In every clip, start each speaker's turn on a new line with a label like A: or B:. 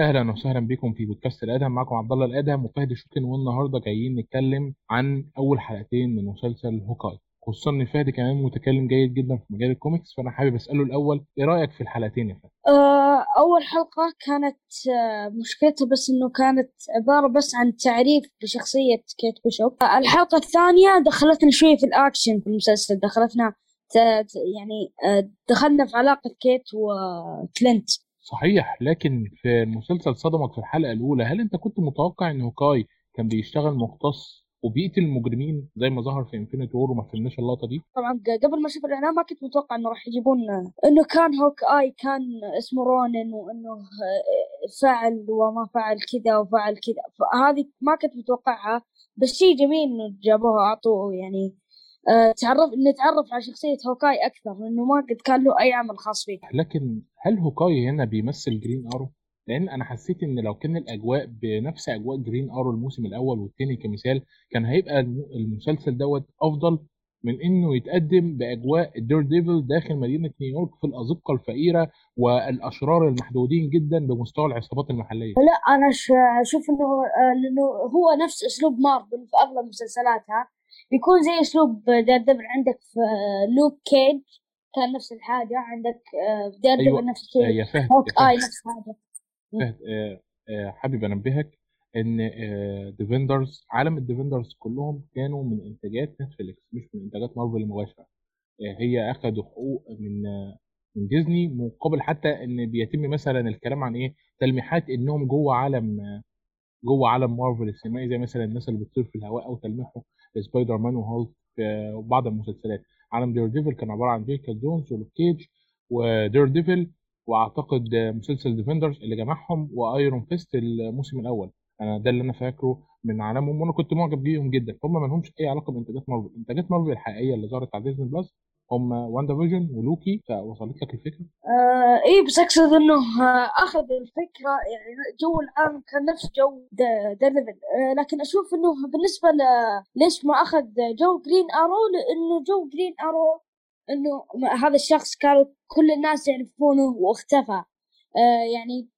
A: أهلا وسهلا بكم في بودكاست الادهم معكم عبد الله الادهم وفهد الشوكن والنهاردة جايين نتكلم عن أول حلقتين من مسلسل هوكاي. خصوصا إن فهد كمان متكلم جيد جدا في مجال الكوميكس فأنا حابب أسأله الأول إيه رأيك في الحلقتين يا فهد؟
B: آه، أول حلقة كانت آه، مشكلتها بس إنه كانت عبارة بس عن تعريف بشخصية كيت بيشوب آه، الحلقة الثانية دخلتنا شوية في الأكشن في المسلسل. دخلتنا يعني دخلنا في علاقة كيت وكلينت
A: صحيح لكن في المسلسل صدمك في الحلقة الأولى هل أنت كنت متوقع إن هوكاي كان بيشتغل مختص وبيقتل المجرمين زي ما ظهر في Infinity War وما فهمناش اللقطة دي؟
B: طبعا قبل ما أشوف الإعلان ما كنت متوقع إنه راح يجيبون إنه كان هوكاي كان اسمه رونن وإنه آه، فعل وما فعل كذا وفعل كذا فهذه ما كنت متوقعها بس شيء جميل إنه جابوها أعطوه يعني آه، تعرف نتعرف على شخصية هوكاي أكثر لأنه ما قد كان له أي عمل خاص فيه.
A: لكن هل هوكاي هنا بيمثل جرين آرو؟ لأن أنا حسيت إن لو كان الأجواء بنفس أجواء جرين آرو الموسم الأول والثاني كمثال كان هيبقى الم- المسلسل دوت أفضل من إنه يتقدم بأجواء الدير ديفل داخل مدينة نيويورك في الأزقة الفقيرة والأشرار المحدودين جدا بمستوى العصابات المحلية.
B: لا أنا ش- أشوف إنه آه، لأنه هو نفس أسلوب مارفل في أغلب مسلسلاتها يكون زي أسلوب دير ديفل عندك في لوك كيج كان نفس الحاجة. عندك دير
A: ديفل أيوه.
B: نفس
A: آه،
B: الشيء
A: يا فهد
B: هوك
A: فهد.
B: نفس الحاجة.
A: فهد آه، آه، حابب أنبهك إن ديفندرز عالم الديفندرز كلهم كانوا من إنتاجات نتفليكس مش من إنتاجات مارفل المباشره آه، هي اخذوا حقوق من آه، من ديزني مقابل حتى إن بيتم مثلا الكلام عن إيه تلميحات إنهم جوه عالم آه، جوه عالم مارفل السينمائي زي مثلا الناس اللي بتطير في الهواء أو تلميحه سبايدر مان وهولك في بعض المسلسلات. عالم دير ديفل كان عبارة عن جيسيكا جونز ولوك كيج ودير ديفل وأعتقد مسلسل ديفندرز اللي جمعهم وأيرون فيست الموسم الأول. أنا ده اللي أنا فاكره من عالمهم وأنا كنت معجب بيهم جدا. هم ما لهمش أي علاقة بإنتاجات مارفل. إنتاجات مارفل الحقيقية اللي ظهرت على ديزني بلس هم واندا فيجن ولوكي فوصلت لك الفكرة؟
B: آه إيه بس أقصد إنه آه أخذ الفكرة يعني جو العالم كان نفس جو دير ديفل آه لكن أشوف إنه بالنسبة ل ليش ما أخذ جو جرين آرو؟ لأنه جو جرين آرو إنه هذا الشخص كانوا كل الناس يعرفونه واختفى. آه يعني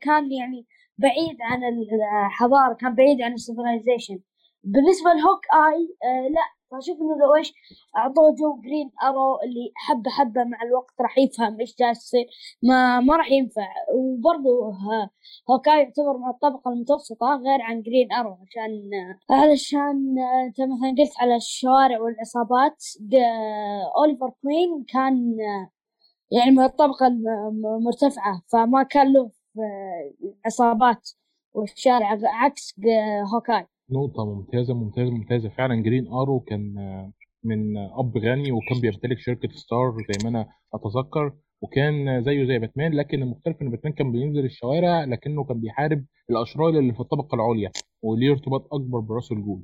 B: كان يعني بعيد عن الحضارة كان بعيد عن ال civilization بالنسبة لهوك آي آه لا فأشوف إنه لو إيش أعطوه جو جرين أرو اللي حبة حبة مع الوقت راح يفهم إيش جالس يصير. ما ما راح ينفع. وبرضه هوكاي يعتبر من الطبقة المتوسطة غير عن جرين أرو عشان علشان أنت مثلا قلت على الشوارع والعصابات. أوليفر كوين كان يعني من الطبقة الم- المرتفعه فما كان له عصابات والشارع عكس هوكاي.
A: نقطة ممتازة ممتازة ممتازة. فعلا جرين ارو كان من أب غني وكان بيمتلك شركة ستار زي ما أنا أتذكر وكان زيه زي باتمان لكن المختلف إن باتمان كان بينزل الشوارع لكنه كان بيحارب الأشرار اللي في الطبقة العليا وليه ارتباط أكبر براس الغول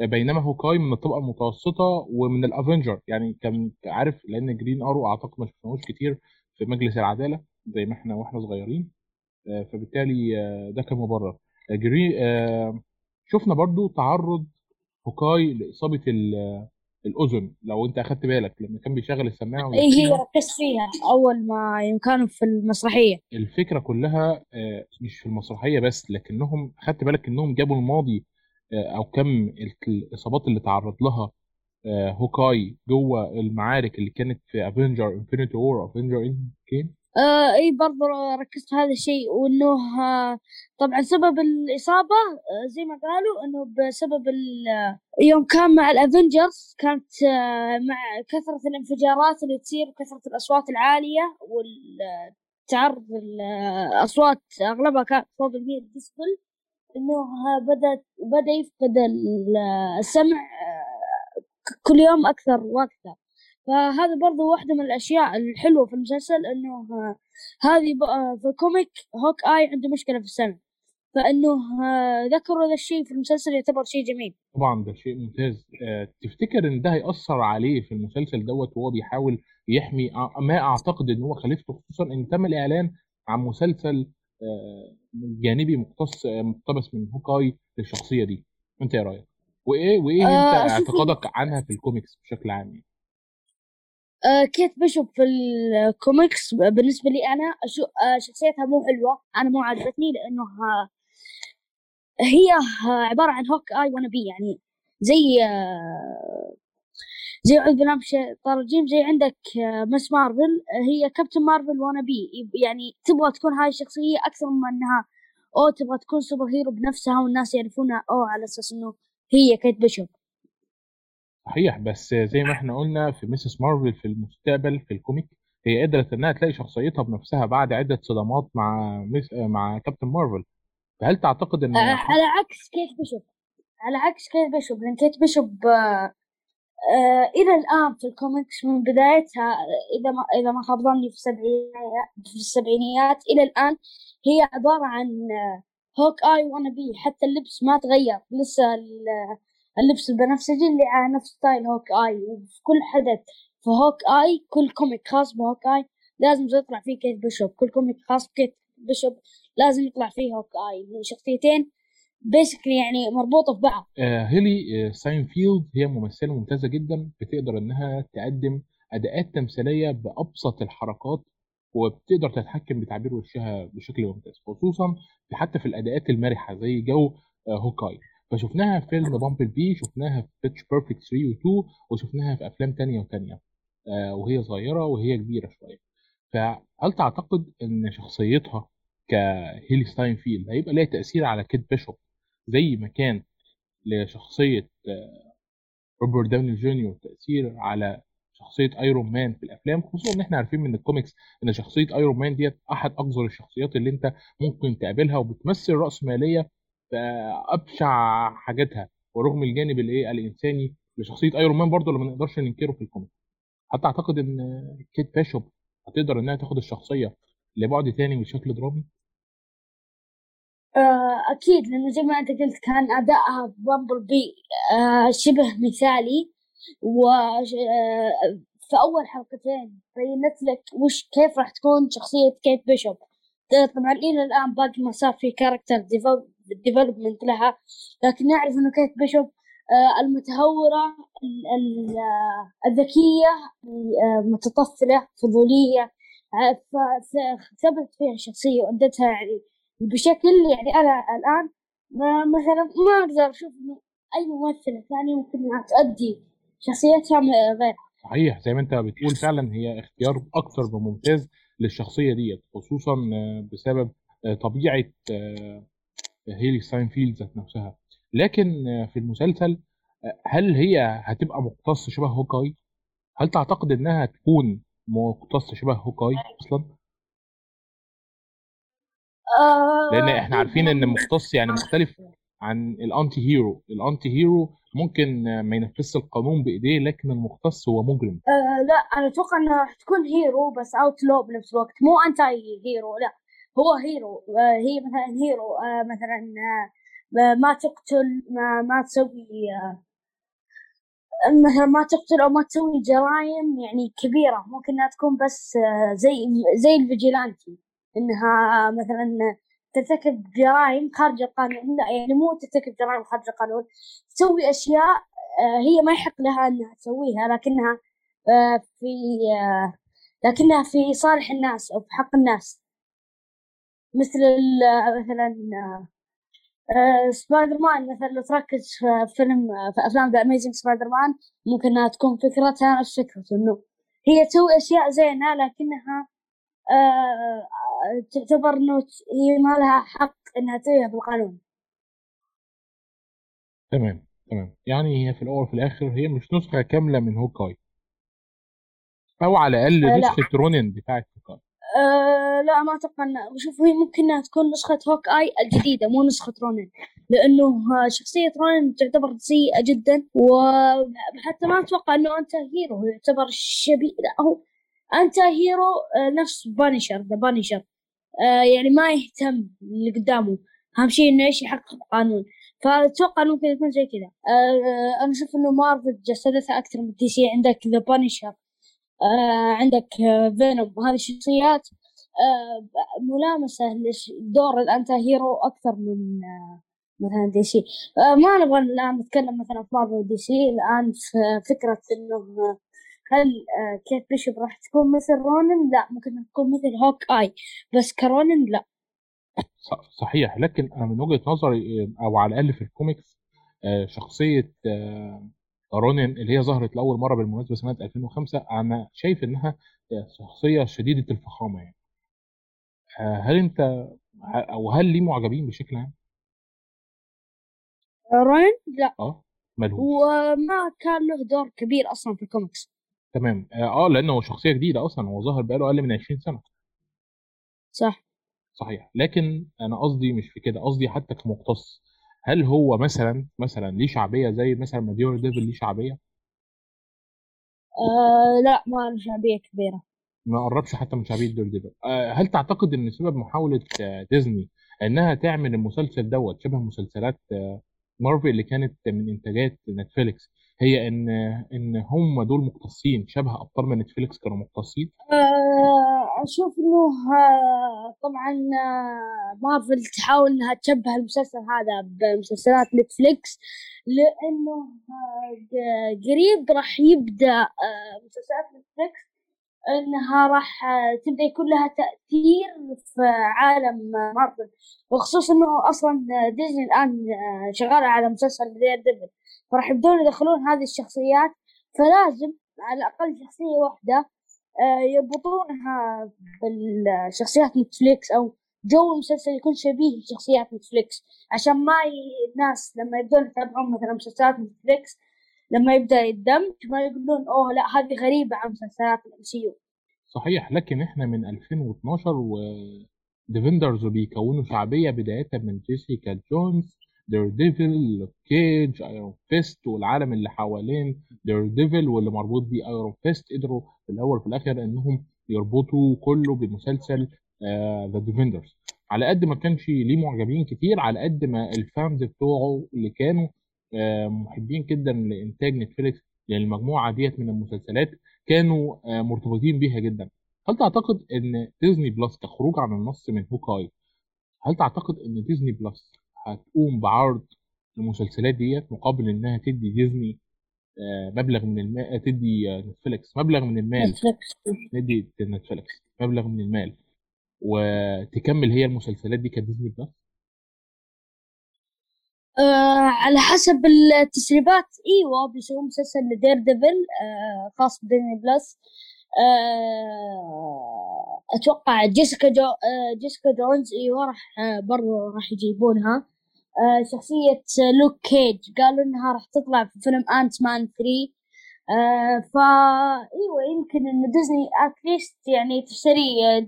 A: بينما هوكاي من الطبقة المتوسطة ومن ال Avengers يعني كان عارف لأن جرين ارو أعتقد ما شفناهوش كتير في مجلس العدالة زي ما إحنا وإحنا صغيرين. فبالتالي ده كان مبرر. جري آه، شفنا برضو تعرض هوكاي لإصابة ال- الأذن لو أنت أخدت بالك لما كان بيشغل السماعة
B: اي هي ركزت فيها؟ أول ما كانوا في المسرحية.
A: الفكرة كلها آه، مش في المسرحية بس لكنهم أخدت بالك إنهم جابوا الماضي آه، أو كم ال- الإصابات اللي تعرض لها آه، هوكاي جوه المعارك اللي كانت في Avengers Infinity War Avengers Endgame
B: آه إي برضه ركزت هذا الشيء وإنه آه طبعا سبب الإصابة آه زي ما قالوا إنه بسبب ال- يوم كان مع ال Avengers كانت آه مع كثرة الانفجارات اللي تصير وكثره الأصوات العالية والتعرض الاصوات أغلبها كانت فوق ال 100 ديسبل إنه آه، بدأ بدأ يفقد ال- السمع آه، كل يوم أكثر وأكثر. فهذا برضو واحدة من الأشياء الحلوة في المسلسل إنه آه، هذه في ال comic هوك آي عنده مشكلة في السمع. فإنه آه، ذكروا هذا الشيء في المسلسل يعتبر شيء جميل.
A: طبعا ده شيء ممتاز. آه، تفتكر إن ده هيأثر عليه في المسلسل دوت وهو بيحاول يحمي؟ ما أعتقد إن هو خليفته خصوصا إن تم الإعلان عن مسلسل جانبي مقتص مقتبس من هوكاي للشخصية دي. أنت إيه رأيك؟ وإيه وإيه أنت
B: آه، أشوف
A: اعتقادك عنها في الكوميكس بشكل عام؟ يعني؟
B: آه كيت بيشوب في الكوميكس بالنسبة لي أشوف آه شخصيتها مو حلوة. أنا مو عجبتني لأنه آه هي عبارة عن هوك آي wannabe يعني زي زي أعوذ بالله من الشيطان زي عندك مس مارفل. هي كابتن مارفل wannabe يعني تبغى تكون هاي الشخصية أكثر من أنها أو تبغى تكون superhero بنفسها والناس يعرفونها أو على أساس إنه هي كيت بيشوب.
A: صحيح بس زي ما إحنا قلنا في ميسيس مارفل في المستقبل في ال comic هي قدرت إنها تلاقي شخصيتها بنفسها بعد عدة صدمات مع ميس مع كابتن مارفل فهل تعتقد إن
B: آه على عكس كيت بيشوب على عكس كيت بيشوب لأن كيت بيشوب آه آه إلى الآن في الكوميكس من بدايتها إذا ما إذا ما خاب ظني في السبعينيات في السبعينيات إلى الآن هي عبارة عن هوك اي wannabe حتى اللبس ما تغير لسه اللبس البنفسجي اللي على نفس style هوك اي وفي كل حدث في هوك اي كل comic خاص بهوك اي لازم يطلع فيه كيت بيشوب كل comic خاص بكيت بيشوب لازم يطلع فيه هوك اي شخصيتين basically يعني مربوطة في بعض.
A: آه هيلي آه ستاينفيلد هي ممثلة ممتازة جدا بتقدر إنها تقدم أداءات تمثيلية بأبسط الحركات وبتقدر تتحكم بتعبير وشها بشكل ممتاز خصوصا حتى في الأداءات المرحة زي جو آه هوكاي. فشفناها في فيلم بامبل بي شفناها في بيتش بيرفكت 3 و 2 وشفناها في أفلام تانية وتانية. آه وهي صغيرة وهي كبيرة شوية. فهل تعتقد إن شخصيتها كهيلي ستاينفيلد هيبقى ليها تأثير على كيت بيشوب زي ما كان لشخصية روبرت داوني جونيور؟ تأثير على شخصية ايرون مان في الأفلام خصوصا إن إحنا عارفين من الكوميكس إن شخصية ايرون مان ديت أحد اقذر الشخصيات اللي أنت ممكن تقابلها وبتمثل رأسمالية في أبشع حاجاتها ورغم الجانب الايه الإنساني لشخصية ايرون مان برضه اللي ما نقدرش ننكره في الكوميكس حتى أعتقد إن كيت بيشوب هتقدر إنها تاخد الشخصية لبعد تاني بشكل درامي؟
B: آه أكيد لأنه زي ما أنت قلت كان أدائها في بامبل بي آه شبه مثالي و في أول حلقتين بينت لك وش كيف راح تكون شخصية كيت بيشوب طبعا إلى الآن باقي ما صار في character development لها لكن نعرف إنه كيت بيشوب آه المتهورة الذكية متطفلة فضولية فثبت فيها الشخصية وأدتها يعني بشكل يعني أنا الآن ما مثلا ما أقدر أشوف إنه أي ممثلة ثانية ممكن إنها تؤدي شخصيتها غيرها.
A: صحيح زي ما أنت بتقول فعلا هي اختيار أكثر من ممتاز للشخصية ديت خصوصا بسبب طبيعة هيلي ستاينفيلد ذات نفسها. لكن في المسلسل هل هي هتبقى مقتص شبه هوكاي؟ هل تعتقد إنها تكون مقتص شبه هوكاي أصلا؟ لأن إحنا عارفين إن مقتص يعني مختلف عن ال anti hero. ال anti hero ممكن ما ينفذش القانون بإيديه لكن المقتص هو مجرم.
B: أه لا أنا أتوقع إنها راح تكون hero بس outlaw بنفس الوقت. مو anti hero لا. هو hero أه هي مثلا hero أه مثلا أه ما تقتل ما, ما تسوي مثلا ما تقتل أو ما تسوي جرائم يعني كبيرة ممكن إنها تكون بس زي زي الفيجيلانتي إنها مثلا ترتكب جرائم خارج القانون لا يعني مو ترتكب جرائم خارج القانون تسوي أشياء هي ما يحق لها إنها تسويها لكنها في لكنها في صالح الناس أو في حق الناس. مثل مثلا سبايدر مان مثلا لو تركز في فيلم في أفلام ذا اميزنج سبايدر مان ممكن إنها تكون فكرتها نفس فكرته إنه هي تسوي أشياء زينة لكنها آه تعتبر إنه هي ما لها حق إنها تسويها بالقانون.
A: تمام تمام. يعني هي في الأول وفي الآخر هي مش نسخة كاملة من هوكاي. أو على الأقل
B: آه
A: نسخة رونين بتاعت
B: أه لا ما أتوقع شوف هي ممكن إنها تكون نسخة هوك اي الجديدة مو نسخة رونين لأنه شخصية رونين تعتبر سيئة جدا وحتى ما أتوقع إنه anti hero يعتبر شبيه لا هو anti hero نفس بانشر ذا بانشر يعني ما يهتم اللي قدامه. أهم شيء إنه إيش يحقق القانون فأتوقع ممكن يكون زي كذا. أنا أشوف إنه مارفل جسدتها أكثر من دي سي عندك ذا بانشر آه عندك فينوم هذه الشخصيات آه ملامسة لدور ال anti hero أكثر من آه مثلا دي سي ما نبغى الآن نتكلم مثلا في مارفل ودي سي الآن في فكرة إنه هل آه، كيت بيشوب راح تكون مثل رونين؟ لا ممكن تكون مثل هوك آي. بس كرونين لا.
A: صحيح. لكن أنا من وجهة نظري آه، أو على الأقل في الكوميكس آه، شخصية آه، رونين اللي هي ظهرت لأول مرة بالمناسبة سنة 2005 أنا شايف إنها آه، شخصية شديدة الفخامة يعني. آه، هل أنت أو هل ليه معجبين بشكل عام؟
B: رونن؟ لا.
A: آه ملهوش.
B: وما كان له دور كبير أصلا في الكوميكس.
A: تمام. آه آه، لأنه شخصية جديدة أصلا هو ظهر بقاله أقل من 20 سنة.
B: صح.
A: صحيح. لكن أنا قصدي مش في كده قصدي حتى كمقتص هل هو مثلا مثلا ليه شعبية زي مثلا ما Daredevil ليه شعبية؟
B: آه لا ما له شعبية كبيرة.
A: ما قربش حتى من شعبية Daredevil. آه، هل تعتقد إن سبب محاولة آه، ديزني إنها تعمل المسلسل دوت شبه مسلسلات آه، مارفل اللي كانت من إنتاجات نتفليكس هي إن إن هم دول مقتصين شبه أبطال من نتفليكس كانوا مقتصين؟
B: آه، أشوف إنه آه، طبعا آه، مارفل تحاول إنها تشبه المسلسل هذا بمسلسلات نتفليكس لأنه آه، قريب راح يبدأ مسلسلات نتفليكس إنها راح تبدأ يكون لها تأثير في عالم مارفل وخصوصا إنه أصلا ديزني الآن آه، شغالة على مسلسل Daredevil فراح يبدون يدخلون هذه الشخصيات فلازم على الأقل شخصية واحدة آه، يربطونها بالشخصيات نتفليكس أو جو المسلسل يكون شبيه بشخصيات نتفليكس. عشان ما ي... الناس لما يبدون يتابعون مثلا مسلسلات نتفليكس لما يبدأ الدمج ما يقولون أوه لا هذه غريبة عن مسلسلات ال MCU.
A: صحيح لكن إحنا من 2012 و Defenders بيكونوا شعبية بدايه من جيسيكا جونز Daredevil كيج Iron Fist والعالم اللي حوالين Daredevil واللي مربوط بيه Iron Fist قدروا في الأول وفي الآخر إنهم يربطوا كله بمسلسل The Defenders على قد ما كانش ليه معجبين كتير على قد ما ال fans بتوعه اللي كانوا آه، محبين جدا لإنتاج نتفليكس للمجموعة ديت من المسلسلات كانوا آه، مرتبطين بيها جدا. هل تعتقد إن ديزني بلس كخروج عن النص من Hawkeye هل تعتقد إن ديزني بلس هتقوم بعرض المسلسلات ديت مقابل إنها تدي ديزني آه، مبلغ من المال تدي آه، نتفليكس مبلغ من المال.
B: نتفليكس.
A: ندي نتفليكس مبلغ من المال. وتكمل هي المسلسلات دي كديزني بلس؟
B: آه على حسب التسريبات. إيوه بيسوون مسلسل ل Daredevil آه خاص بديزني بلس. آه أتوقع جيسيكا جو آه جيسيكا جونز إيوه راح آه برضو راح يجيبونها. آه شخصية لوك كيج. قالوا إنها راح تطلع في فيلم Ant-Man 3 آه فا إيوه يمكن ان ديزني at least يعني تشتري آه،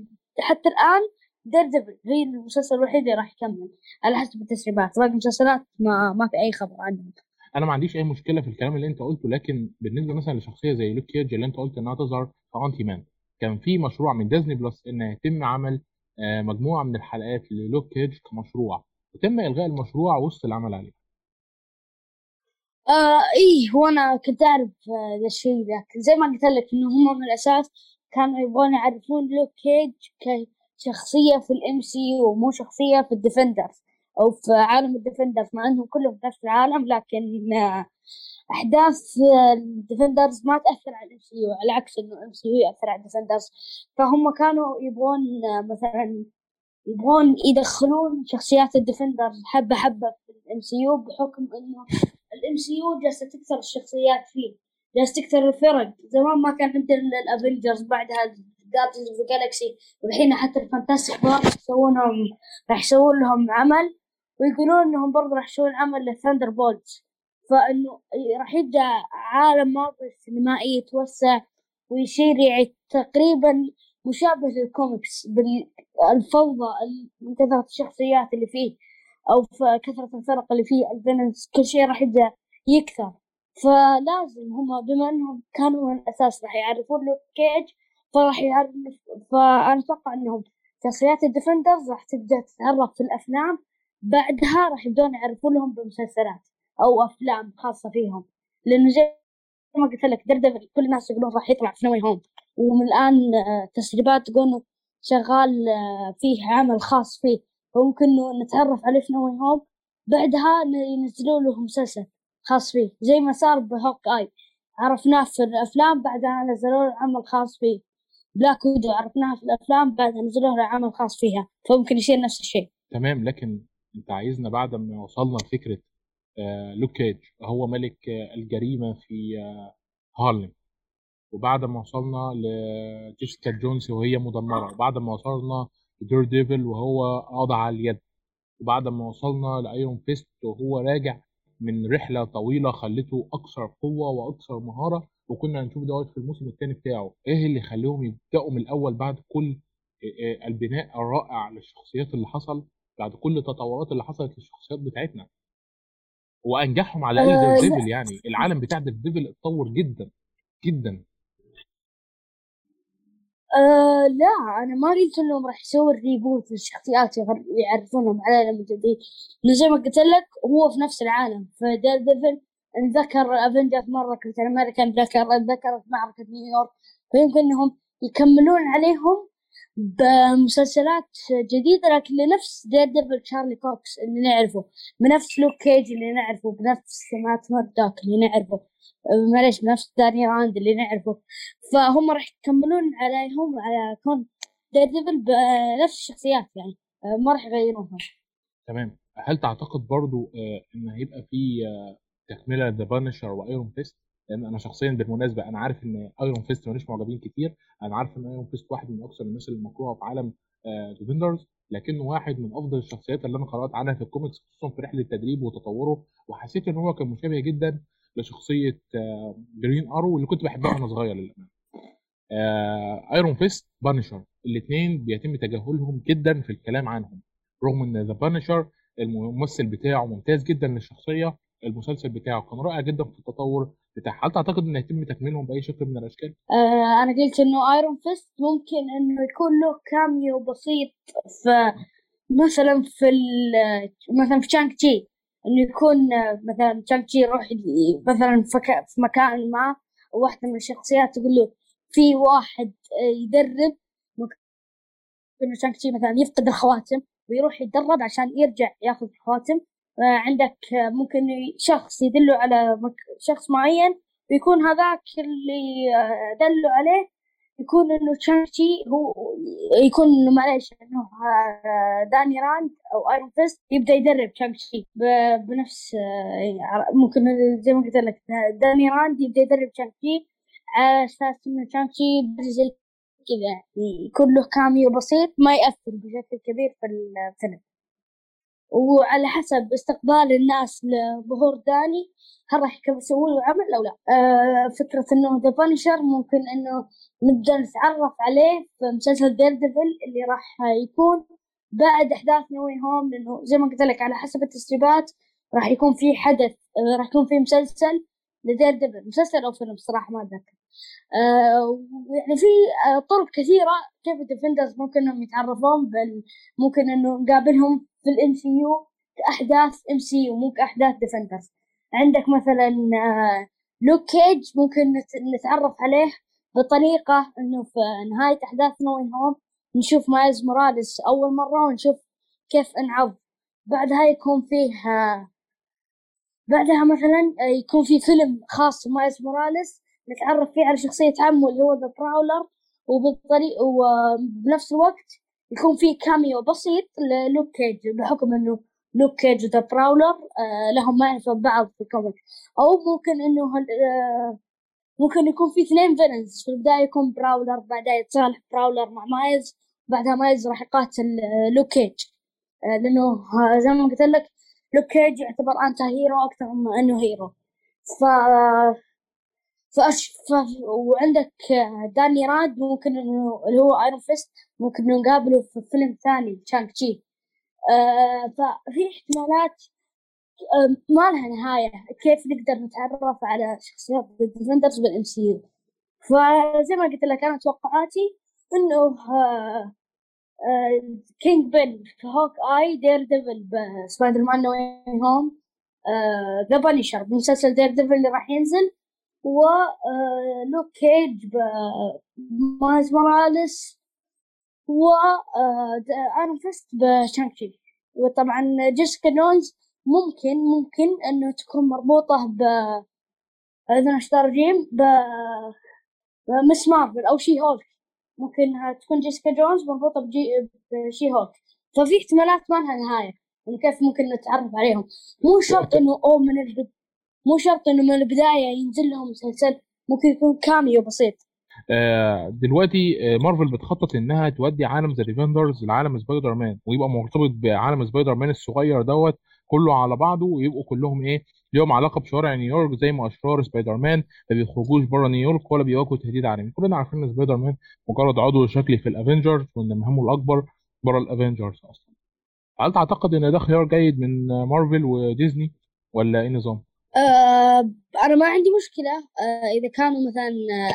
B: حتى الآن Daredevil هي المسلسل الوحيد اللي راح يكمل على حسب التسريبات. باقي المسلسلات ما ما في أي خبر عنهم.
A: أنا ما عنديش أي مشكلة في الكلام اللي أنت قلته لكن بالنسبة مثلا لشخصية زي لوك كيج اللي أنت قلت إنها تظهر في Ant-Man كان في مشروع من ديزني بلس ان يتم عمل آه، مجموعة من الحلقات للوك كيج كمشروع. وتم إلغاء المشروع وسط العمل عليه.
B: آه إيه هو أنا كنت أعرف آه، ذا الشيء لكن زي ما قلت لك إنه هم من الأساس كانوا يبغون يعرفون لوك كيج كشخصية في ال MCU شخصية في ال Defenders أو في عالم ال Defenders مع إنهم كلهم في نفس العالم لكن آه، أحداث آه، ال Defenders ما تأثر على ال MCU على عكس إنه ال MCU يأثر على ال Defenders. فهم كانوا يبغون مثلا يبغون يدخلون شخصيات ال Defenders حبة حبة في ال MCU بحكم إنه ال MCU جالسة تكثر الشخصيات فيه جالسة تكثر الفرق. زمان ما كان عندنا ال Avengers بعدها Guardians of Galaxy والحين حتى ال Fantastic Four يسوونهم راح يسوون لهم عمل ويقولون إنهم برضه راح يسوون عمل لل Thunderbolts فإنه راح يبدأ عالم مارفل السينمائي يتوسع ويصير يعني تقريبا مشابه للكوميكس بالفوضى ال- من كثرة الشخصيات اللي فيه أو في كثرة الفرق اللي فيه ال villains كل شيء راح يبدأ يكثر. فلازم هم بما إنهم كانوا من الأساس راح يعرفون لوك كيج فراح يعرف فأنا أتوقع إنهم شخصيات ال Defenders راح تبدأ تتعرف في الأفلام بعدها راح يبدون يعرفون لهم بمسلسلات أو أفلام خاصة فيهم. لأنه زي ما قلت لك Daredevil كل الناس يقولون راح يطلع في No Way Home ومن الان آه، تسريبات انه شغال آه، فيه عمل خاص فيه. فممكن نتعرف عليه في No Way Home بعدها ينزلوا له مسلسل خاص فيه زي ما صار ب Hawkeye عرفناه في الأفلام بعدها نزلوا له عمل خاص فيه. Black Widow عرفناها في الأفلام بعدها نزلوا له عمل خاص فيها. فممكن يصير نفس الشيء.
A: تمام لكن انت عايزنا بعد ما وصلنا لفكرة آه لوك كيج هو ملك الجريمة في هارلم. وبعد ما وصلنا لجيسيكا جونز وهي مدمرة وبعد ما وصلنا ل Daredevil وهو قاضي على اليد وبعد ما وصلنا ل Iron Fist وهو راجع من رحلة طويلة خلته أكثر قوة وأكثر مهارة وكنا هنشوف دوت في الموسم الثاني بتاعه. إيه اللي يخليهم يبدأوا من الأول بعد كل آه، آه، البناء الرائع للشخصيات اللي حصل بعد كل التطورات اللي حصلت للشخصيات بتاعتنا؟ وأنجحهم على الاقل
B: آه،
A: Dare
B: لا.
A: Devil يعني. العالم بتاع Devil اتطور جدا جدا.
B: أه لا أنا ما قلت إنهم راح يسووا ال reboot للشخصيات يعرفونهم على عالم جديد. إنه زي ما قلت لك هو في نفس العالم. ف Daredevil انذكر Avengers مرة كابتن أمريكا انذكر انذكر في معركة نيويورك. فيمكن إنهم يكملون عليهم بمسلسلات جديدة لكن لنفس Daredevil تشارلي كوكس اللي نعرفه بنفس لوك كيج اللي نعرفه بنفس مات ميردوك اللي نعرفه معليش بنفس داني راند اللي نعرفه. فهم راح يكملون عليهم على كون Daredevil بنفس الشخصيات يعني ما راح يغيرونهم
A: تمام. هل تعتقد برضو آه، إن هيبقى في آه، تكملة The Punisher و Iron Fist؟ لأن أنا شخصيا بالمناسبة أنا عارف إن Iron Fist مالوش معجبين كتير. أنا عارف إن Iron Fist واحد من أكثر الناس المكروهه في عالم Defenders لكنه واحد من أفضل الشخصيات اللي أنا قرأت عنها في الكوميكس خصوصا في رحلة التدريب وتطوره وحسيت إن هو كان مشابه جدا لشخصية Green Arrow اللي كنت بحبها وأنا صغير للأمانة. Iron Fist Punisher الاثنين بيتم تجاهلهم جدا في الكلام عنهم. رغم إن The Punisher الممثل بتاعه ممتاز جدا للشخصية المسلسل بتاعه كان رائع جدا في التطور بتاعه هل تعتقد ان يتم تكميلهم بأي شكل من الأشكال؟
B: آه أنا قلت إنه Iron Fist ممكن إنه يكون له cameo بسيط في مثلا في مثلا في Shang-Chi إنه يكون آه، مثلا Shang-Chi يروح مثلا في كا- في مكان ما واحدة من الشخصيات تقول له في واحد آه، يدرب. إنه Shang-Chi مثلا يفقد الخواتم ويروح يتدرب عشان يرجع ياخذ الخواتم. عندك آه، ممكن شخص يدله على. شخص معين ويكون هذاك اللي آه، دله عليه يكون إنه Shang-Chi هو يكون إنه معليش إنه آه، داني راند أو Iron Fist يبدأ يدرب Shang-Chi ب- بنفس آه، يعني ممكن زي ما قلت لك داني راند يبدأ يدرب Shang-Chi على أساس إنه Shang-Chi زي كذا يعني يكون له cameo بسيط ما يأثر بشكل كبير في الفيلم وعلى حسب استقبال الناس لظهور داني هل راح يسوون له عمل أو لا. آه فكرة إنه The Punisher ممكن إنه نبدأ نتعرف عليه في مسلسل Daredevil اللي راح يكون بعد أحداث No Way Home لأنه زي ما قلت لك على حسب التسريبات راح يكون في حدث راح يكون في مسلسل ل Daredevil مسلسل أو فيلم صراحة ما أتذكر. آه يعني في آه طرق كثيرة كيف ال Defenders ممكن إنهم يتعرفون بل ممكن إنه نقابلهم في ال MCU كأحداث MCU مو كأحداث Defenders. عندك مثلا آه لوك كيج ممكن نت- نتعرف عليه بطريقة إنه في نهاية احداث No Way Home نشوف مايلز موراليس أول مرة ونشوف كيف أنعض. بعدها يكون فيه آه بعدها مثلا آه، يكون في فيلم خاص بمايلز موراليس نتعرف فيه على شخصية عمه اللي هو The Prowler وبالطريق وبنفس الوقت يكون في cameo بسيط للوك كيج بحكم إنه لوك كيج و The Prowler آه لهم معرفة ببعض في ال comic. أو ممكن إنه آه ممكن يكون في اثنين villains في البداية يكون Prowler بعدها يتصالح Prowler مع مايلز بعدها مايلز راح يقاتل لوك كيج. لأنه زي ما قلت لك لوك كيج يعتبر anti hero أكثر من إنه hero ف فأش... ف... وعندك داني راند ممكن إنه اللي هو Iron Fist ممكن إنه نقابله في فيلم ثاني Shang-Chi آه ففي احتمالات آه ما لها نهاية. كيف نقدر نتعرف على شخصيات ال Defenders بال MCU فزي ما قلت لك أنا توقعاتي إنه آه Kingpin في Hawkeye Daredevil بسبايدر مان No Way Home The Punisher بمسلسل Daredevil اللي راح ينزل. ولوك كيج بمايلز موراليس و Iron Fist ب Shang-Chi وطبعا جيسيكا جونز ممكن ممكن إنه تكون مربوطة ب اذا اشترى جيم ب Ms. Marvel أو She-Hulk ممكن تكون جيسيكا جونز مربوطة بجي ب She-Hulk ففي احتمالات ما لها نهاية. يعني كيف ممكن نتعرف عليهم؟ مو شرط إنه أو من البد... مو شرط إنه من البداية ينزل لهم مسلسل. ممكن يكون cameo بسيط.
A: آه، دلوقتي آه، مارفل بتخطط إنها تودي عالم The Defenders لعالم سبايدر مان ويبقى مرتبط بعالم سبايدر مان الصغير دوت كله على بعضه ويبقوا كلهم إيه ليهم علاقة بشوارع نيويورك زي ما أشرار سبايدر مان ما بيخرجوش بره نيويورك ولا بيواجهوا تهديد عالمي. كلنا عارفين إن سبايدر مان مجرد عضو شكلي في ال Avengers وإن مهمه الأكبر بره ال Avengers أصلا. هل تعتقد إن ده خيار جيد من مارفل وديزني ولا إيه النظام؟
B: آه أنا ما عندي مشكلة. آه إذا كانوا مثلا آه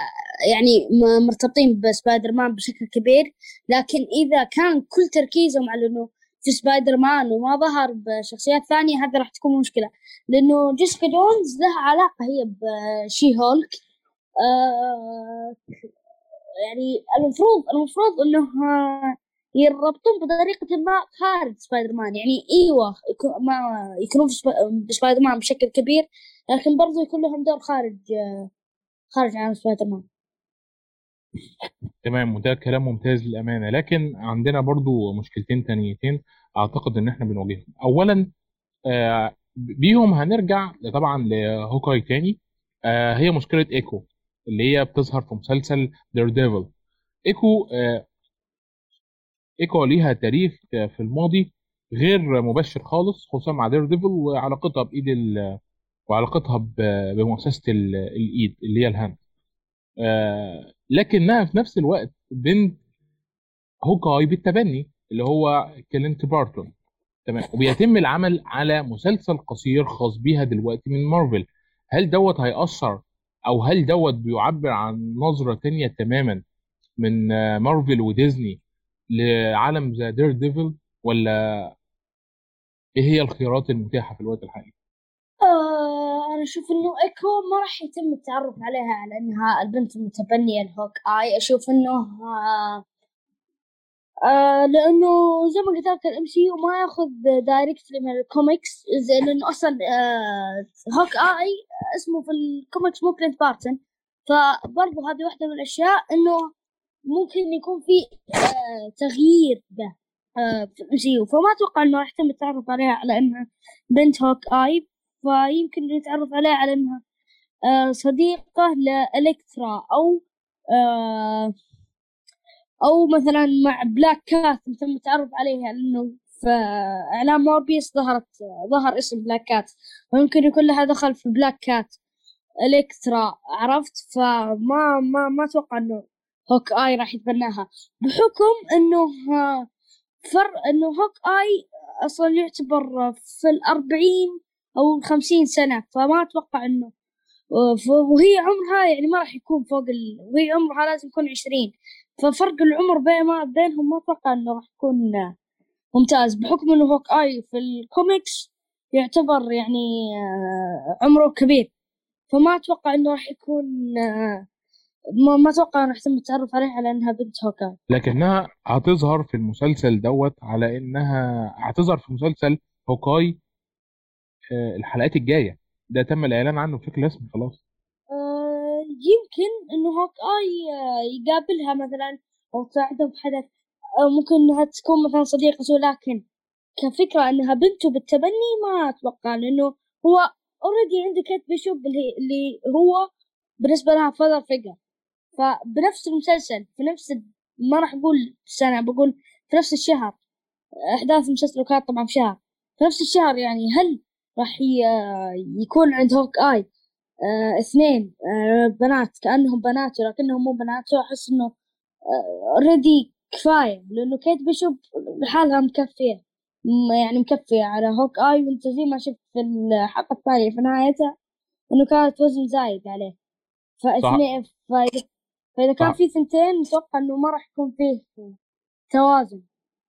B: يعني مرتبطين بسبايدر مان بشكل كبير لكن إذا كان كل تركيزهم على إنه في سبايدر مان وما ظهر بشخصيات ثانية هذا راح تكون مشكلة. لأنه جيسيكا جونز لها علاقة هي ب She-Hulk آه يعني المفروض المفروض إنه آه، يربطون بطريقة ما خارج سبايدر مان يعني إيوه يكون ما يكونون في سبا- بسبايدر مان بشكل كبير لكن برضو يكون لهم دور خارج آه، خارج عالم سبايدر مان
A: تمام وده كلام ممتاز للأمانة. لكن عندنا برضو مشكلتين تانيتين أعتقد إن إحنا بنواجههم. اولا آه، بيهم هنرجع طبعا ل Hawkeye تاني. آه، هي مشكلة إيكو اللي هي بتظهر في مسلسل Daredevil Echo آه، إيكو ليها تاريخ في الماضي غير مبشر خالص خصوصا مع Daredevil وعلاقتها بإيد. وعلاقتها بمؤسسة ال- الإيد اللي هي ال Hand آه، لكنها في نفس الوقت بنت Hawkeye بالتبني اللي هو كلينت بارتون. تمام. وبيتم العمل على مسلسل قصير خاص بيها دلوقتي من مارفل. هل دوت هيأثر أو هل دوت بيعبر عن نظرة تانية تماما من مارفل وديزني لعالم the Daredevil ولا إيه هي الخيارات المتاحة في الوقت الحالي؟
B: أنا أشوف إنه ايكو ما راح يتم التعرف عليها على انها البنت المتبنية ل Hawkeye. أشوف إنه آه آه لأنه زي ما قلت لك ال MCU ما يأخذ directly من الكوميكس لأنه أصلا آه Hawkeye اسمه في الكوميكس مو كلينت بارتن فبرضه هذه واحدة من الأشياء إنه ممكن يكون في آه تغيير به آه في ال MCU. فما أتوقع إنه راح يتم التعرف عليها على انها بنت هوك آي. فيمكن نتعرف عليها على انها آه صديقة لإلكترا أو آه أو مثلا مع Black Cat تم التعرف عليها لأنه في إعلان موربيس ظهرت ظهر اسم Black Cat ويمكن يكون لها دخل في Black Cat إلكترا عرفت؟ فما ما ما أتوقع إنه Hawkeye راح يتبناها. بحكم إنه آه، فر إنه Hawkeye أصلا يعتبر في الأربعين أو الخمسين سنة فما أتوقع إنه وهي عمرها يعني ما راح يكون فوق ال... وهي عمرها لازم يكون عشرين. ففرق العمر بين بينهم ما أتوقع إنه راح يكون ممتاز بحكم إنه Hawkeye في الكوميكس يعتبر يعني آه، عمره كبير. فما أتوقع إنه راح يكون آه، ما, ما أتوقع راح يتم التعرف عليها على إنها بنت Hawkeye.
A: لكنها هتظهر في المسلسل دوت على إنها هتظهر في مسلسل Hawkeye الحلقات الجاية. ده تم الإعلان عنه بشكل رسمي خلاص.
B: آه، يمكن انه Hawkeye آه، يقابلها مثلا أو تساعده بحدث أو ممكن إنها تكون مثلا صديقته لكن كفكرة إنها بنته بالتبني ما أتوقع لأنه هو already عنده كيت بيشوب اللي, هو بالنسبة لها father figure فبنفس المسلسل في نفس ما راح أقول سنة بقول في نفس الشهر أحداث المسلسل كانت طبعا في شهر. في نفس الشهر يعني هل راح يكون عند Hawkeye آه اثنين آه بنات كأنهم بنات ولكنهم مو بنات. أحس إنه already كفاية لأنه كيت بيشوب لحالها مكفية م- يعني مكفية على Hawkeye. وأنت زي ما شفت في الحلقة الثانية في نهايتها إنه كانت وزن زايد عليه. فاثنين فإذا, فإذا كان. في ثنتين أتوقع إنه ما راح يكون فيه توازن.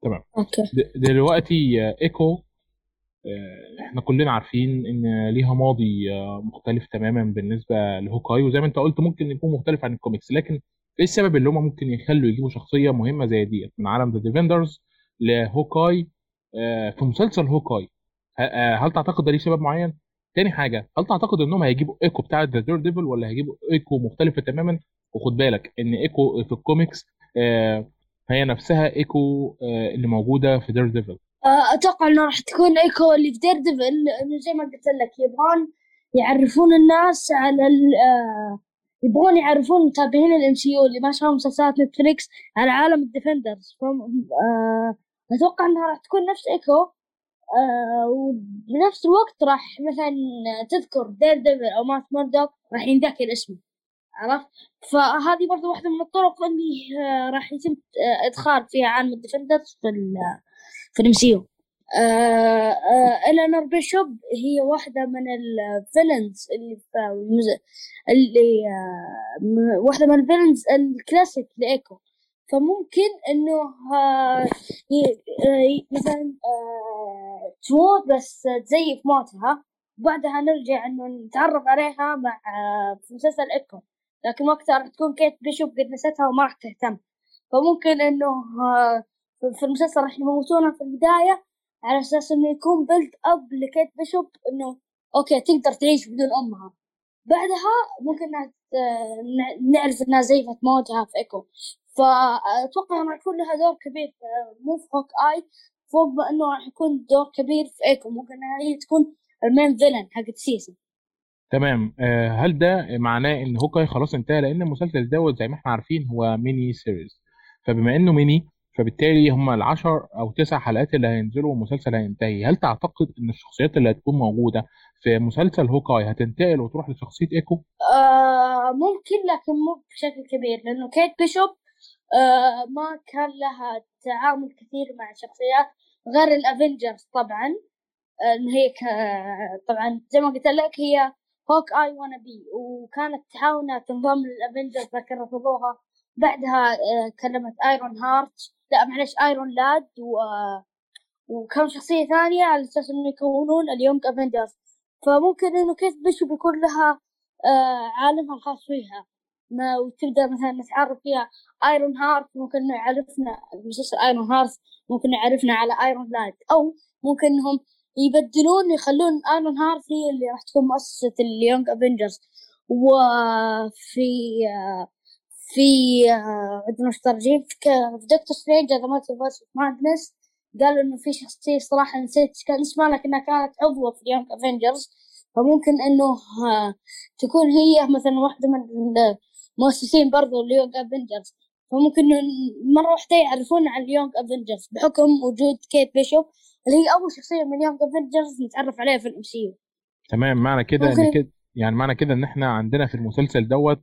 A: تمام.
B: Okay.
A: د- دلوقتي آه، إيكو آه، إحنا كلنا عارفين إن ليها ماضي آه، مختلف تماما بالنسبة ل Hawkeye وزي ما أنت قلت ممكن يكون مختلف عن الكوميكس لكن إيه السبب اللي هم ممكن يخلوا يجيبوا شخصية مهمة زي ديت؟ من عالم The Defenders ل Hawkeye آه، في مسلسل Hawkeye. آه، هل تعتقد ده ليه سبب معين؟ تاني حاجة هل تعتقد إنهم هيجيبوا Echo بتاع the Daredevil ولا هيجيبوا إيكو مختلفه تماما؟ وخد بالك إن Echo في الكوميكس آه هي نفسها إيكو آه اللي موجودة في Daredevil
B: آه، أتوقع إنه راح تكون Echo اللي في Daredevil لأنه زي ما قلت لك يبغون يعرفون الناس على ال آه، يبغون يعرفون متابعين ال MCU اللي ما شافوا مسلسلات نتفليكس على عالم ال Defenders آه، أتوقع إنها راح تكون نفس إيكو وبنفس الوقت راح مثلا تذكر Daredevil أو مات موردوك راح ينذكر اسمه. عرفت؟ فهذه برضو واحدة من الطرق اللي راح يتم إدخال فيها عالم ال Defenders في في ال MCU الينور بيشوب هي واحدة من ال villains اللي في اللي آه واحدة من ال villains ال classic ل Echo. فممكن إنه آه مثلا آه تموت بس تزيف موتها. بعدها نرجع إنه نتعرف عليها مع آه في مسلسل إيكو. لكن وقتها راح تكون كيت بيشوب قد نسيتها وما راح تهتم. فممكن إنه آه في المسلسل راح يموتونها في البداية على أساس إنه يكون build up لكيت بيشوب إنه okay تقدر تعيش بدون أمها. بعدها ممكن نعرف إنها زيفت موتها في إيكو. فأتوقع راح يكون لها دور كبير مو في Hawkeye فوق ما إنه راح يكون دور كبير في إيكو. ممكن هي تكون ال main villain حق ال season.
A: تمام. هل ده معناه إن Hawkeye خلاص انتهى؟ لأن المسلسل دوت زي ما إحنا عارفين هو mini series فبما إنه ميني فبالتالي هم العشر أو تسع حلقات اللي هينزلوا والمسلسل هينتهي. هل تعتقد إن الشخصيات اللي هتكون موجودة في مسلسل Hawkeye هتنتقل وتروح لشخصية إيكو؟
B: آه ممكن لكن مو بشكل كبير لأنه Kate Bishop آه ما كان لها تعامل كثير مع شخصيات غير ال Avengers طبعا. إن آه هي طبعا زي ما قلت لك هي Hawkeye wannabe وكانت تحاول تنضم لل Avengers لكن رفضوها. بعدها كلمت Ironheart. لا معلش Iron Lad و وكم شخصية ثانية على أساس إنه يكونون ال Young Avengers فممكن إنه Kate Bishop بيكون لها عالمها الخاص فيها. ما وتبدأ مثلا نتعرف فيها Ironheart ممكن إنه يعرفنا مسلسل Ironheart ممكن يعرفنا على Iron Lad أو ممكن إنهم يبدلون يخلون Ironheart هي اللي راح تكون مؤسسة ال Young Avengers وفي في عندنا مشتركين في Doctor Strange هذا Multiverse Madness قالوا إنه في شخصية صراحة نسيت كان اسمها لكنها كانت عضوة في ال Young Avengers فممكن إنه تكون هي مثلا واحدة من المؤسسين برضو ال Young Avengers فممكن مرة واحدة يعرفون عن ال Young Avengers بحكم وجود Kate Bishop اللي هي أول شخصية من ال Young Avengers نتعرف عليها في ال MCU
A: تمام. معنى كده إن كده يعني معنى كده إن إحنا عندنا في المسلسل دوت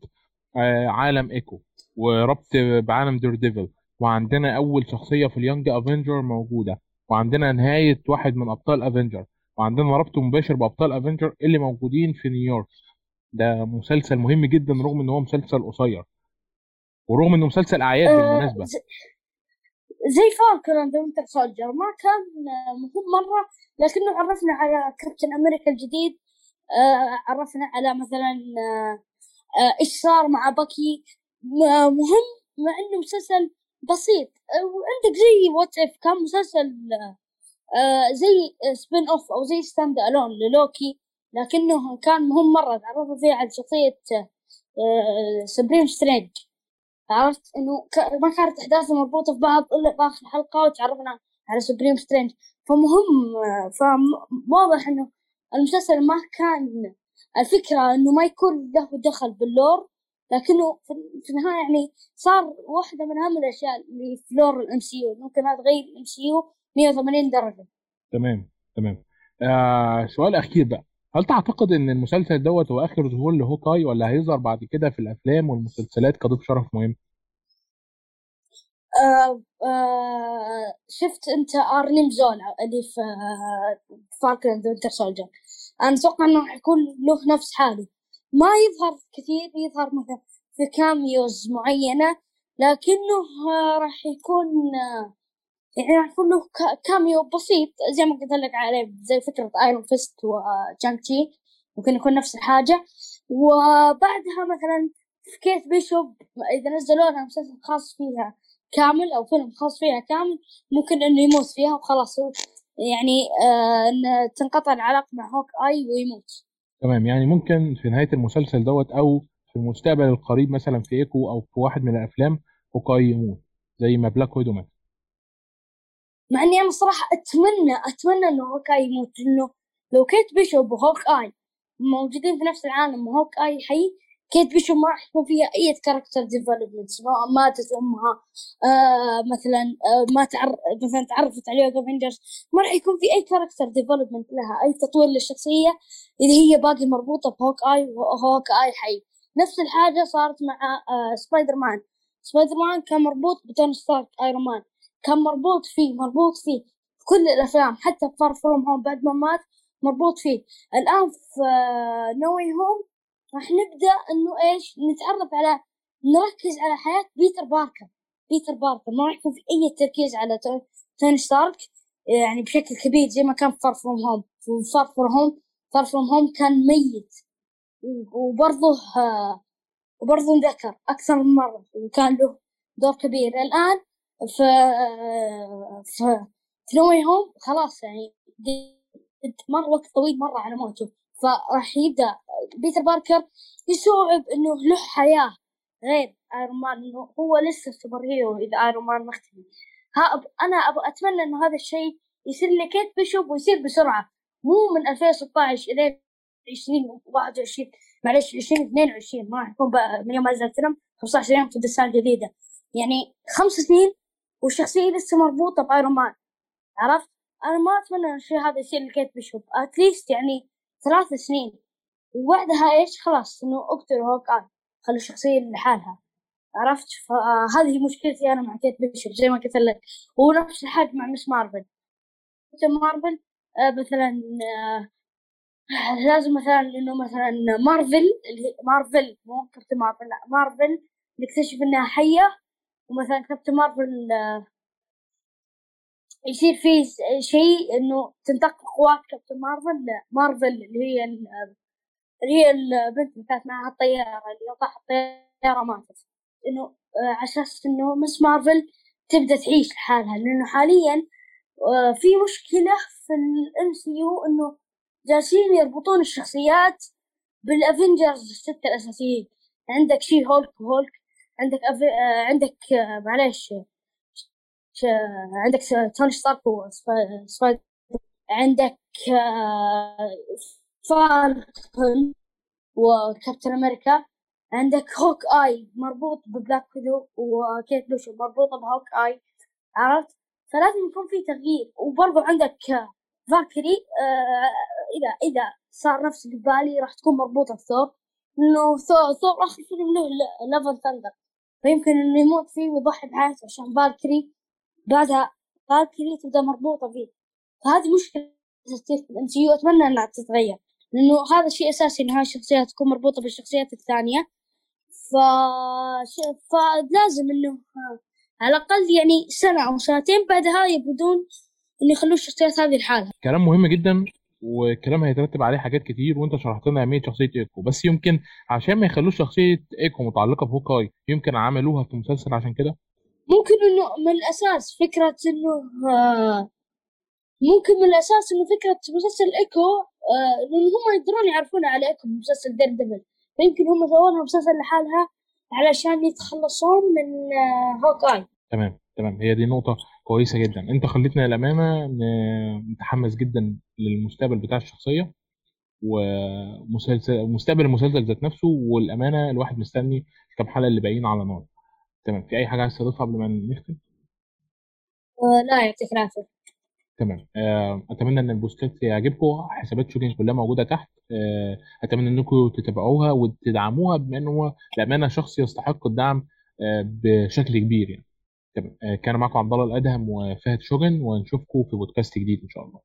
A: عالم ايكو وربط بعالم Daredevil وعندنا أول شخصية في ال Young Avenger موجودة. وعندنا نهاية واحد من أبطال Avenger وعندنا ربط مباشر بأبطال Avenger اللي موجودين في نيويورك ده مسلسل مهم جدا رغم إن هو مسلسل قصير. ورغم إنه مسلسل أعياد
B: آه
A: بالمناسبة.
B: زي Falcon and Winter Soldier ما كان مهم مرة لكنه عرفنا على Captain America الجديد. آه عرفنا على مثلا آه إيش صار مع Bucky؟ مهم مع إنه مسلسل بسيط. وعندك زي What If كان مسلسل زي spin-off أو زي standalone ل Loki لكنه كان مهم مرة. تعرفوا فيه على شخصية Supreme Strange عرفت إنه ما كانت أحداثه مربوطة في بعض إلا في آخر حلقة وتعرفنا على Supreme Strange فمهم فواضح إنه المسلسل ما كان الفكرة إنه ما يكون له دخل بال lore لكنه في النهاية يعني صار واحدة من أهم الأشياء اللي في lore ال MCU. ممكن تغير ال MCU 180 درجة.
A: تمام تمام. آه سؤال أخير بقى. هل تعتقد إن المسلسل دوت هو آخر ظهور ل Hawkeye ولا هيظهر بعد كده في الأفلام والمسلسلات كضيف شرف مهم؟
B: آه آه شفت أنت Arnim Zola اللي في Falcon and Winter Soldier. أنا أتوقع إنه حيكون له نفس حاله. ما يظهر كثير يظهر مثلا في cameos معينة لكنه راح يكون يعني راح يكون له cameo بسيط زي ما قلت لك عليه زي فكرة Iron Fist و Shang-Chi ممكن يكون نفس الحاجة. وبعدها مثلا في Kate Bishop إذا نزلوا لها مسلسل خاص فيها كامل أو فيلم خاص فيها كامل ممكن إنه يموت فيها وخلاص. يعني آه إن تنقطع العلاقة مع Hawkeye ويموت.
A: تمام. يعني ممكن في نهاية المسلسل دوت أو في المستقبل القريب مثلا في إيكو أو في واحد من الأفلام Hawkeye يموت زي ما Black Widow مات
B: مع إني أنا صراحة أتمنى أتمنى إنه Hawkeye يموت إنه لو Kate Bishop و Hawkeye موجودين في نفس العالم و Hawkeye حي Kate Bishop ما يكون فيها أي character development ماتت أمها آه مثلا آه ما تعرف مثلا تعرفت عليه Avengers ما راح يكون في أي character development لها أي تطوير للشخصية إذا هي باقي مربوطة ب Hawkeye و Hawkeye حي. نفس الحاجة صارت مع آه Spider-Man Spider-Man كان مربوط ب Tony Stark Iron Man كان مربوط فيه مربوط فيه في كل الأفلام حتى Far From Home بعد ما مات مربوط فيه. الآن في No Way Home راح نبدأ إنه إيش؟ نتعرف على نركز على حياة Peter Parker. Peter Parker ما راح يكون في أي تركيز على Tony Stark. يعني بشكل كبير زي ما كان Far From Home Far From Home Far From Home كان ميت. وبرضه وبرضه انذكر أكثر من مرة وكان له دور كبير. الآن في في No Way Home خلاص يعني مر وقت طويل مرة على موته. فراح يبدأ Peter Parker يستوعب إنه له حياة غير Iron Man إنه هو لسه superhero إذا Iron Man مختفي ها أب... أنا أبغى أتمنى إنه هذا الشيء يصير ل Kate Bishop ويصير بسرعة. مو من 2016 إلين 2021 معلش 2022 ما راح يكون من يوم ما نزل الفيلم 15 يوم تبدا السنة الجديدة. يعني خمس سنين والشخصية لسه مربوطة ب Iron Man عرفت؟ أنا ما أتمنى الشيء هذا يصير ل Kate Bishop at least يعني ثلاث سنين. وبعدها إيش؟ خلاص إنه أقتل Hawkeye خلوا الشخصيه لحالها. عرفت؟ فهذه مشكلتي أنا مع Kate Bishop زي ما قلت لك. ونفس الحاجة مع Ms. Marvel. Marvel آه مثلا آه لازم مثلا إنه مثلا مارفل مارفل مو كابتن مارفل لا مارفل نكتشف إنها حية. ومثلا كابتن مارفل يصير فيه شيء إنه تنتقل قوات كابتن مارفل مارفل اللي هي اللي هي البنت اللي كانت معها الطيارة اللي طاح الطيارة ماتت. إنه على أساس إنه مس مارفل تبدأ تعيش لحالها. لأنه حاليا في مشكلة في ال MCU إنه جالسين يربطون الشخصيات بال Avengers الستة الأساسيين. عندك She-Hulk و Hulk عندك أف... عندك معليش ش... عندك توني ستارك و Spider عندك Falcon و Captain America عندك Hawkeye مربوط ب Black Widow وكيت بيشوب مربوطة ب Hawkeye عرفت؟ فلازم يكون في تغيير. وبرضو عندك Valkyrie آه إذا إذا صار نفس فالي راح تكون مربوطة بثور إنه ثور ثور اخر فيلم له Love and Thunder فيمكن إنه يموت فيه ويضحي بحياته عشان Valkyrie بعدها Valkyrie تبدأ مربوطة فيه. فهذه مشكلة في ال MC أتمنى إنها تتغير. لأنه هذا شيء أساسي ان هاي الشخصيات تكون مربوطة بالشخصيات الثانية. ف... فلازم إنه على الأقل يعني سنة أو سنتين بعدها يبدون ان يخلوا الشخصيات هذه لحالها.
A: كلام مهم جدا وكلام هيترتب عليه حاجات كتير وأنت شرحت لنا أهمية شخصية إيكو. بس يمكن عشان ما يخلوش شخصية إيكو متعلقة بهوكاي يمكن عملوها في مسلسل عشان كده؟
B: ممكن إنه من الأساس فكرة إنه ممكن من الأساس إنه فكرة مسلسل إيكو آه لأن هم يقدرون يعرفون على Echo مسلسل Daredevil فيمكن هم سووا لها مسلسل لحالها علشان يتخلصون من آه Hawkeye
A: تمام تمام. هي دي نقطة كويسة جدا. أنت خليتنا للأمانة نتحمس جدا للمستقبل بتاع الشخصية ومسلسل مستقبل المسلسل ذات نفسه والأمانة الواحد مستني كام حلقة اللي باقيين على نار. تمام. في أي حاجة عايز تضيفها قبل ما نختم؟
B: آه لا يعطيك العافية
A: تمام. أتمنى إن البوستات يعجبكم. حسابات شوكين كلها موجودة تحت. أتمنى إنكم تتابعوها وتدعموها بما إنه هو للامانه شخص يستحق الدعم بشكل كبير يعني. تمام. كان معكم عبد الله الأدهم وفهد شوجن ونشوفكم في بودكاست جديد إن شاء الله.